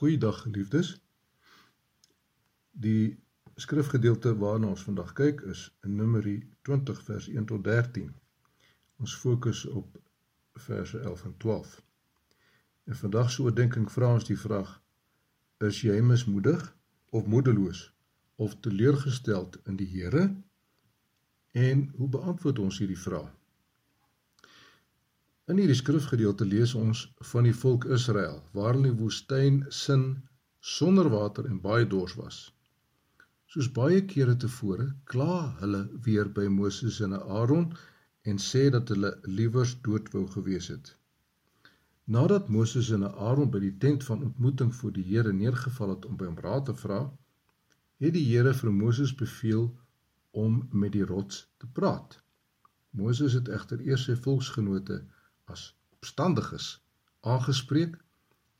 Goeiedag geliefdes. Die skrifgedeelte waarna ons vandag kyk is in Numeri 20 vers 1 tot 13. Ons fokus op verse 11 en 12. En vandag se oordeenking vra ons die vraag: Is jy mismoedig of moedeloos of teleurgesteld in die Here? En hoe beantwoord ons hierdie vraag? In hierdie skrifgedeelte lees ons van die volk Israel, waar hulle in die woestyn sin sonder water en baie dors was. Soos baie kere tevore, kla hulle weer by Moses en Aaron en sê dat hulle liewers dood wou gewees het. Nadat Moses en Aaron by die tent van ontmoeting voor die Here neergeval het om by hom raad te vra, het die Here vir Moses beveel om met die rots te praat. Moses het egter eers sy volksgenote as opstandiges aangespreek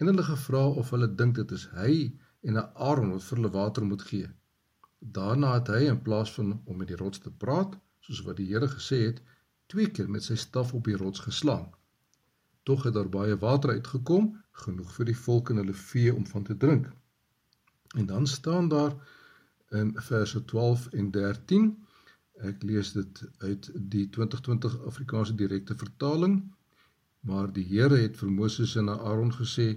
en hulle gevra of hulle dink dit is hy en 'n Aaron wat vir hulle water moet gee. Daarna het hy in plaas van om met die rots te praat, soos wat die Here gesê het, twee keer met sy staf op die rots geslaan. Tog het daar baie water uitgekom, genoeg vir die volk en hulle vee om van te drink. En dan staan daar in verse 12 en 13 Ek lees dit uit die 2020 Afrikaanse direkte vertaling. Maar die Here het vir Moses en Aaron gesê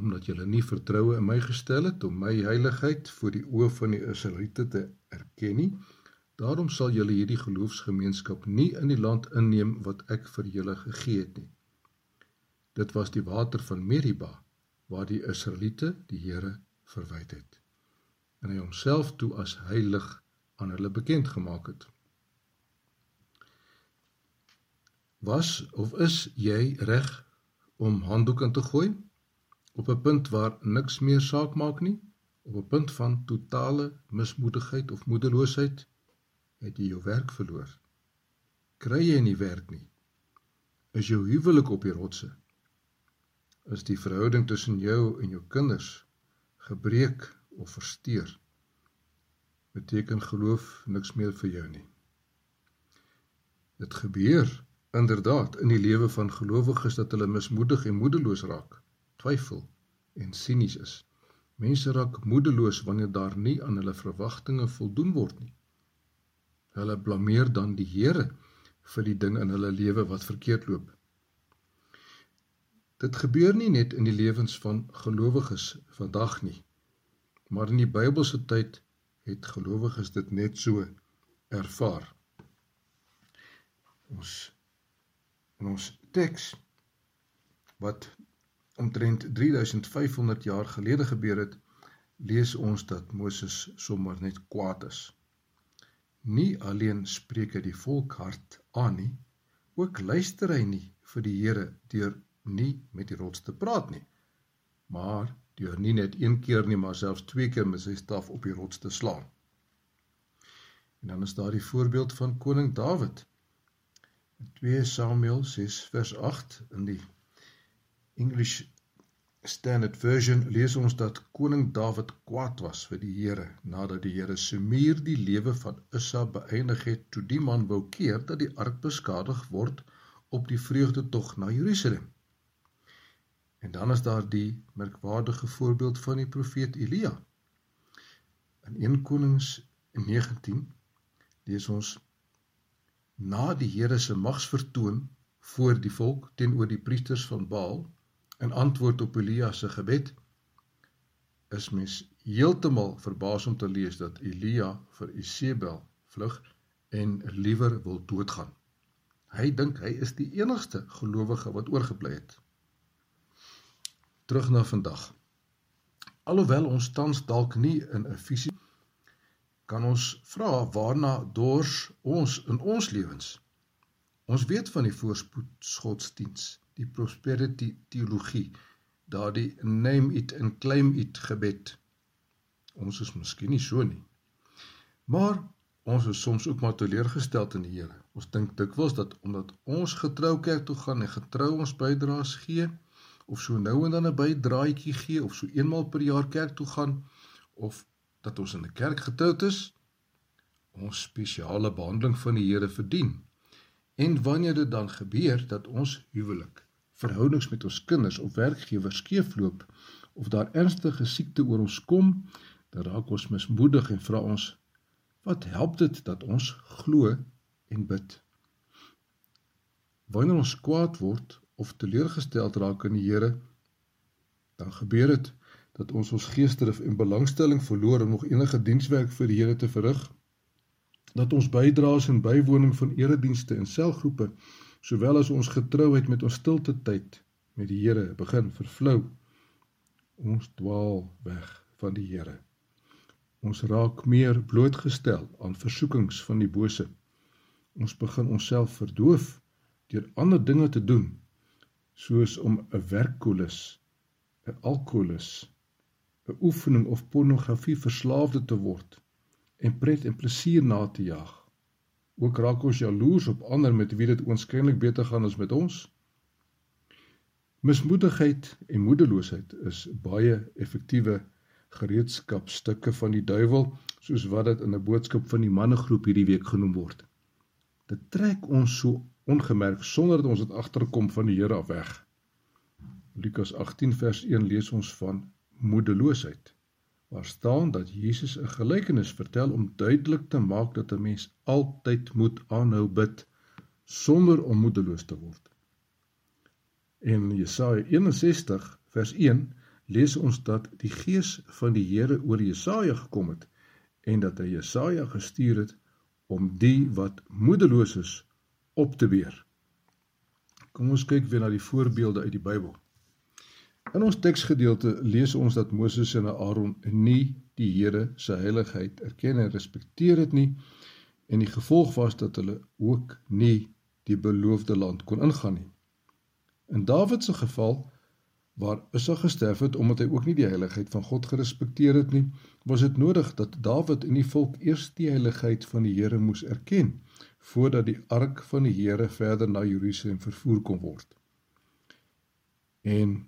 omdat julle nie vertroue in my gestel het om my heiligheid voor die oë van die Israeliete te erken nie, daarom sal julle hierdie geloofsgemeenskap nie in die land inneem wat ek vir julle gegee het nie. Dit was die water van Meriba waar die Israeliete die Here verwyd het en hy homself toe as heilig aan hulle bekend gemaak het. Was of is jy reg om handdoek in te gooi op 'n punt waar niks meer saak maak nie? Op 'n punt van totale mismoedigheid of moedeloosheid het jy jou werk verloor. Kry jy nie werk nie? Is jou huwelik op die rotse? Is die verhouding tussen jou en jou kinders gebreek of versteur? Beteken geloof niks meer vir jou nie? Dit gebeur Inderdaad, in die lewe van gelowiges dat hulle mismoedig en moedeloos raak, twyfel en sinies is. Mense raak moedeloos wanneer daar nie aan hulle verwagtinge voldoen word nie. Hulle blameer dan die Here vir die ding in hulle lewe wat verkeerd loop. Dit gebeur nie net in die lewens van gelowiges vandag nie, maar in die Bybelse tyd het gelowiges dit net so ervaar. Ons In ons teks wat omtrent 3500 jaar gelede gebeur het, lees ons dat Moses sommer net kwaad is. Nie alleen spreek hy die volk hart aan nie, ook luister hy nie vir die Here deur nie met die rots te praat nie, maar deur nie net een keer nie, maar selfs twee keer met sy staf op die rots te slaan. En dan is daar die voorbeeld van koning Dawid 2 Samuel 6 vers 8 in die English Standard Version lees ons dat koning Dawid kwaad was vir die Here nadat die Here se muur die lewe van Ussa beëindig het toe die man wou keer dat die ark beskadig word op die vreugdetog na Jerusalem. En dan is daar die merkwaardige voorbeeld van die profeet Elia. In 1 Konings 19 lees ons na die Here se magsvertoon voor die volk teenoor die priesters van Baal in antwoord op Elia se gebed is mens heeltemal verbaas om te lees dat Elia vir Isebel vlug en liewer wil doodgaan. Hy dink hy is die enigste gelowige wat oorgebly het. Terug na vandag. Alhoewel ons tans dalk nie in 'n fisiese kan ons vra waarna dors ons in ons lewens. Ons weet van die voorspoedsgodsdiens, die prosperity teologie, daardie name it and claim it gebed. Ons is miskien nie so nie. Maar ons is soms ook maar teleurgesteld in die Here. Ons dink dikwels dat omdat ons getrou kerk toe gaan en getrou ons bydraes gee of so nou en dan 'n bydraetjie gee of so eenmal per jaar kerk toe gaan of dat ons in 'n kerk getroud is, ons spesiale behandeling van die Here verdien. En wanneer dit dan gebeur dat ons huwelik verhoudings met ons kinders of werkgewers skeefloop of daar ernstige siekte oor ons kom, dan raak ons mismoedig en vra ons wat help dit dat ons glo en bid? Wanneer ons kwaad word of teleurgesteld raak in die Here, dan gebeur dit dat ons ons geesdrif en belangstelling verloor om nog enige dienswerk vir die Here te verrig dat ons bydraes en bywoning van eredienste en selgroepe sowel as ons getrouheid met ons stilte tyd met die Here begin vervlou. Ons dwaal weg van die Here. Ons raak meer blootgestel aan versoekings van die bose. Ons begin onsself verdoof deur ander dinge te doen soos om 'n werkkolus, 'n alkoholus, 'n oefening of pornografie verslaafde te word en pret en plesier na te jag. Ook raak ons jaloers op ander met wie dit oënskynlik beter gaan as met ons. Mismoedigheid en moedeloosheid is baie effektiewe gereedskapstukke van die duiwel, soos wat dit in 'n boodskap van die mannegroep hierdie week genoem word. Dit trek ons so ongemerk sonder dat ons dit agterkom van die Here af weg. Lukas 18 vers 1 lees ons van moedeloosheid waar staan dat Jesus 'n gelykenis vertel om duidelik te maak dat 'n mens altyd moet aanhou bid sonder om moedeloos te word. In Jesaja 61 vers 1 lees ons dat die gees van die Here oor Jesaja gekom het en dat hy Jesaja gestuur het om die wat moedeloos is op te weer. Kom ons kyk weer na die voorbeelde uit die Bybel. In ons teksgedeelte lees ons dat Moses en Aaron nie die Here se heiligheid erken en respekteer het nie en die gevolg was dat hulle ook nie die beloofde land kon ingaan nie. In Dawid se geval waar Ussa gesterf het omdat hy ook nie die heiligheid van God gerespekteer het nie, was dit nodig dat Dawid en die volk eers die heiligheid van die Here moes erken voordat die ark van die Here verder na Jerusalem vervoer kon word. En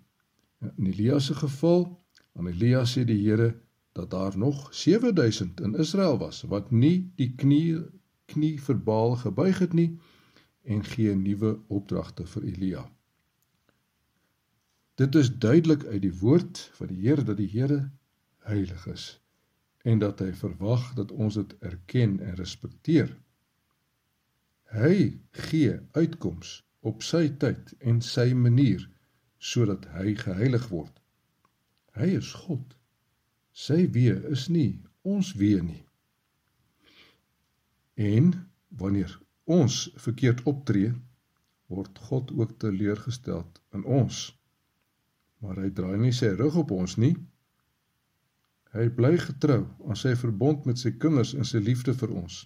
In Elia se geval, aan Elia sê die Here dat daar nog 7000 in Israel was wat nie die knie knie vir Baal gebuig het nie en gee nuwe opdragte vir Elia. Dit is duidelik uit die woord van die Here dat die Here heilig is en dat hy verwag dat ons dit erken en respekteer. Hy gee uitkoms op sy tyd en sy manier sodat hy geheilig word. Hy is God. Sy weë is nie ons weë nie. En wanneer ons verkeerd optree, word God ook teleurgestel in ons. Maar hy draai nie sy rug op ons nie. Hy bly getrou aan sy verbond met sy kinders en sy liefde vir ons.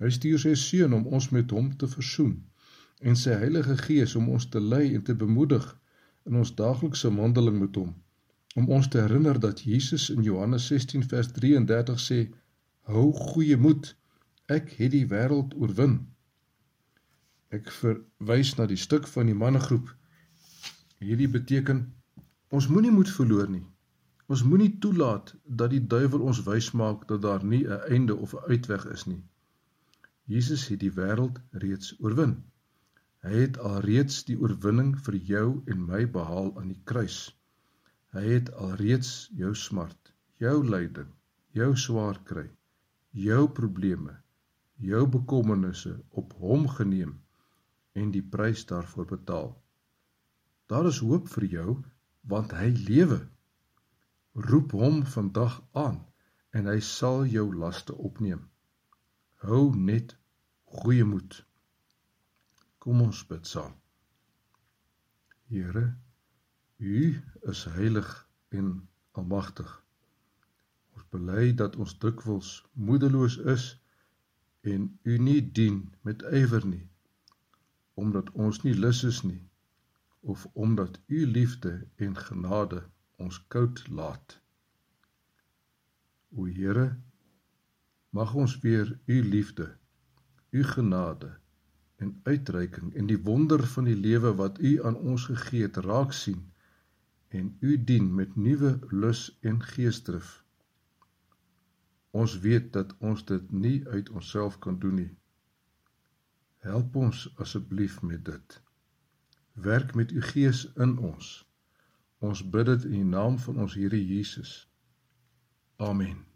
Hy stuur sy seun om ons met hom te versoen en sy Heilige Gees om ons te lei en te bemoedig in ons daaglikse wandeling met hom om ons te herinner dat Jesus in Johannes 16 vers 33 sê hou goeie moed ek het die wêreld oorwin. Ek verwys na die stuk van die mannegroep. Hierdie beteken ons moenie moed verloor nie. Ons moenie toelaat dat die duiwel ons wys maak dat daar nie 'n einde of 'n uitweg is nie. Jesus het die wêreld reeds oorwin Hy het alreeds die oorwinning vir jou en my behaal aan die kruis. Hy het alreeds jou smart, jou lyding, jou swaar kry, jou probleme, jou bekommernisse op hom geneem en die prys daarvoor betaal. Daar is hoop vir jou want hy lewe. Roep hom vandag aan en hy sal jou laste opneem. Hou net goeie moed. Kom ons bid saam. Here, U is heilig en almagtig. Ons bely dat ons dikwels moedeloos is en U nie dien met ywer nie omdat ons nie lus is nie of omdat U liefde en genade ons koud laat. O Here, mag ons weer U liefde, U genade en uitreiking en die wonder van die lewe wat U aan ons gegee het raak sien en U dien met nuwe lus en geesdrif. Ons weet dat ons dit nie uit onsself kan doen nie. Help ons asseblief met dit. Werk met u Gees in ons. Ons bid dit in die naam van ons Here Jesus. Amen.